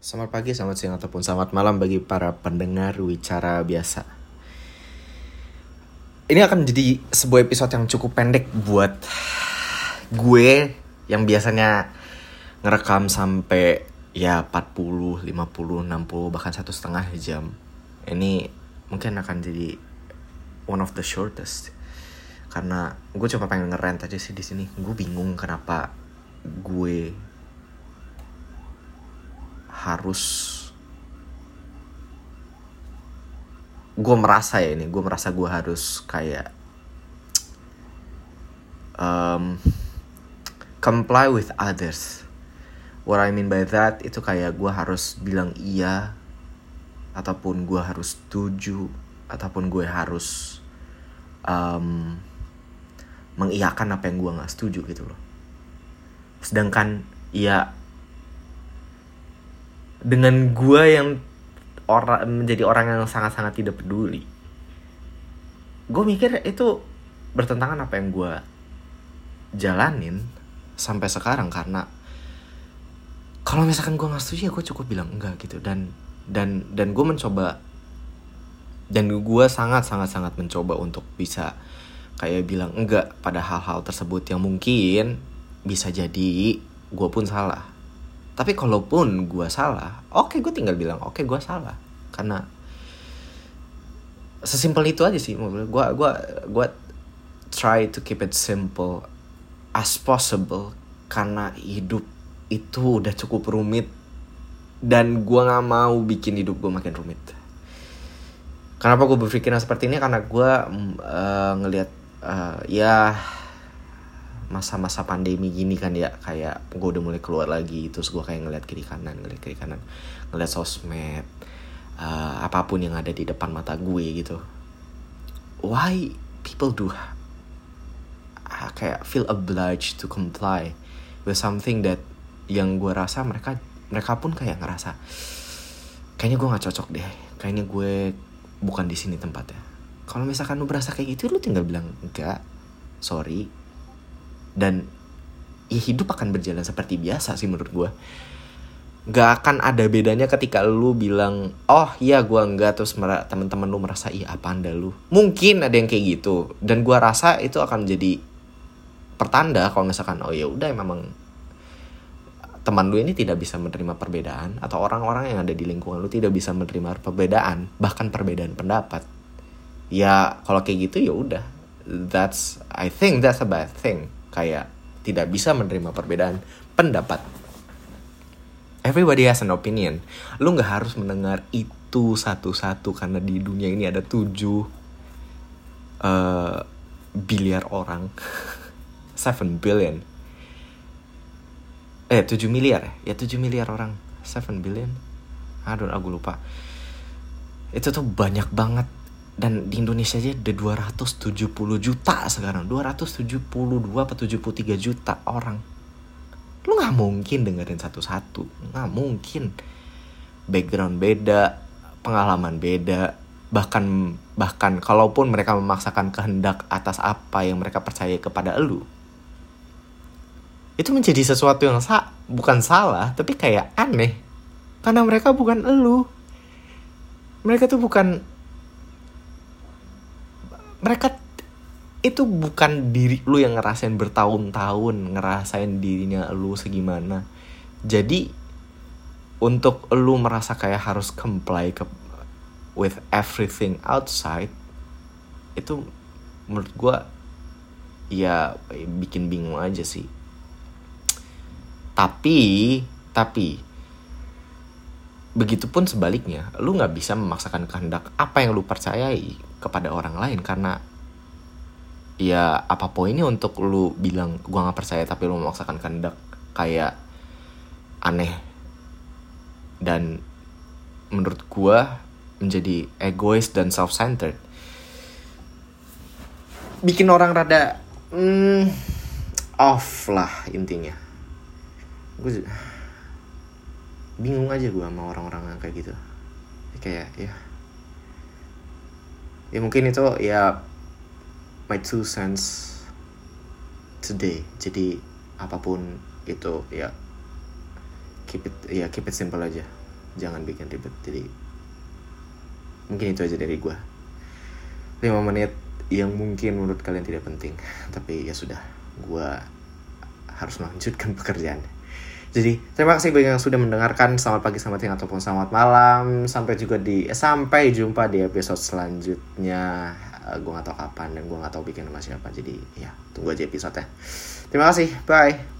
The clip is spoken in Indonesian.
Selamat pagi, selamat siang, ataupun selamat malam bagi para pendengar Wicara Biasa. Ini akan menjadi sebuah episode yang cukup pendek buat gue yang biasanya ngerekam sampai ya 40, 50, 60, bahkan satu setengah jam. Ini mungkin akan jadi one of the shortest. Karena gue cuma pengen ngerent aja sih di sini. Gue bingung kenapa gue harus gue merasa ya ini gue merasa gue harus kayak um, comply with others. What I mean by that itu kayak gue harus bilang iya ataupun gue harus setuju ataupun gue harus um, mengiyakan apa yang gue nggak setuju gitu loh. Sedangkan ya dengan gue yang orang menjadi orang yang sangat-sangat tidak peduli. Gue mikir itu bertentangan apa yang gue jalanin sampai sekarang karena kalau misalkan gue nggak setuju ya gue cukup bilang enggak gitu. Dan dan dan gue mencoba dan gue sangat sangat sangat mencoba untuk bisa kayak bilang enggak pada hal-hal tersebut yang mungkin bisa jadi gue pun salah tapi kalaupun gue salah oke okay, gue tinggal bilang oke okay, gue salah. Karena sesimpel itu aja sih gue gue gue try to keep it simple as possible karena hidup itu udah cukup rumit dan gue nggak mau bikin hidup gue makin rumit. Kenapa gue berpikiran seperti ini? Karena gue uh, ngelihat uh, ya masa-masa pandemi gini kan ya kayak gue udah mulai keluar lagi terus gue kayak ngeliat kiri kanan ngeliat kiri kanan ngeliat sosmed uh, apa pun yang ada di depan mata gue gitu. Why people do kayak feel obliged to comply with something that yang gue rasa mereka mereka pun kayak ngerasa kayaknya gue nggak cocok deh kayaknya gue bukan di sini tempatnya. Kalau misalkan lu berasa kayak gitu lu tinggal bilang enggak sorry dan ya hidup akan berjalan seperti biasa sih menurut gue Gak akan ada bedanya ketika lu bilang oh iya gue enggak terus teman-teman lu merasa iya apa anda lu? Mungkin ada yang kayak gitu. Dan gue rasa itu akan jadi pertanda kalau misalkan oh ya udah memang teman lu ini tidak bisa menerima perbedaan atau orang-orang yang ada di lingkungan lu tidak bisa menerima perbedaan bahkan perbedaan pendapat. Ya kalau kayak gitu ya udah. That's I think that's a bad thing kayak tidak bisa menerima perbedaan pendapat. Everybody has an opinion. Lu nggak harus mendengar itu satu-satu karena di dunia ini ada tujuh uh, biliar orang, seven billion. Eh, tujuh miliar ya? tujuh miliar orang. seven billion. Aduh, aku lupa. Itu tuh banyak banget dan di Indonesia aja ada 270 juta sekarang. 272 atau 73 juta orang. Lu nggak mungkin dengerin satu-satu. Nggak mungkin. Background beda pengalaman beda. Bahkan bahkan kalaupun mereka memaksakan kehendak atas apa yang mereka percaya kepada lu itu menjadi sesuatu yang sa bukan salah tapi kayak aneh. Karena mereka bukan elu. Mereka tuh bukan mereka itu bukan diri lu yang ngerasain bertahun-tahun ngerasain dirinya lu segimana. Jadi untuk lu merasa kayak harus comply ke with everything outside itu menurut gue ya bikin bingung aja sih. Tapi tapi begitupun sebaliknya lu nggak bisa memaksakan kehendak apa yang lu percayai kepada orang lain karena ya apa poinnya untuk lu bilang gua nggak percaya tapi lu memaksakan kehendak kayak aneh. Dan menurut gua menjadi egois dan self-centered. Bikin orang rada mm, off lah intinya. Gue bingung aja gue sama orang-orang yang kayak gitu. Kayak ya. Ya mungkin itu ya my two cents today. Jadi apa pun itu ya keep it ya keep it simple aja. Jangan bikin ribet. Jadi mungkin itu aja dari gue 5 menit yang mungkin menurut kalian tidak penting tapi ya sudah gue harus melanjutkan pekerjaan jadi terima kasih bagi yang sudah mendengarkan. Selamat pagi selamat siang ataupun selamat malam. Sampai juga di eh, sampai jumpa di episode selanjutnya. Uh, gue gak tahu kapan dan gue gak tahu bikin sama siapa. Jadi ya tunggu aja episode ya terima kasih. Bye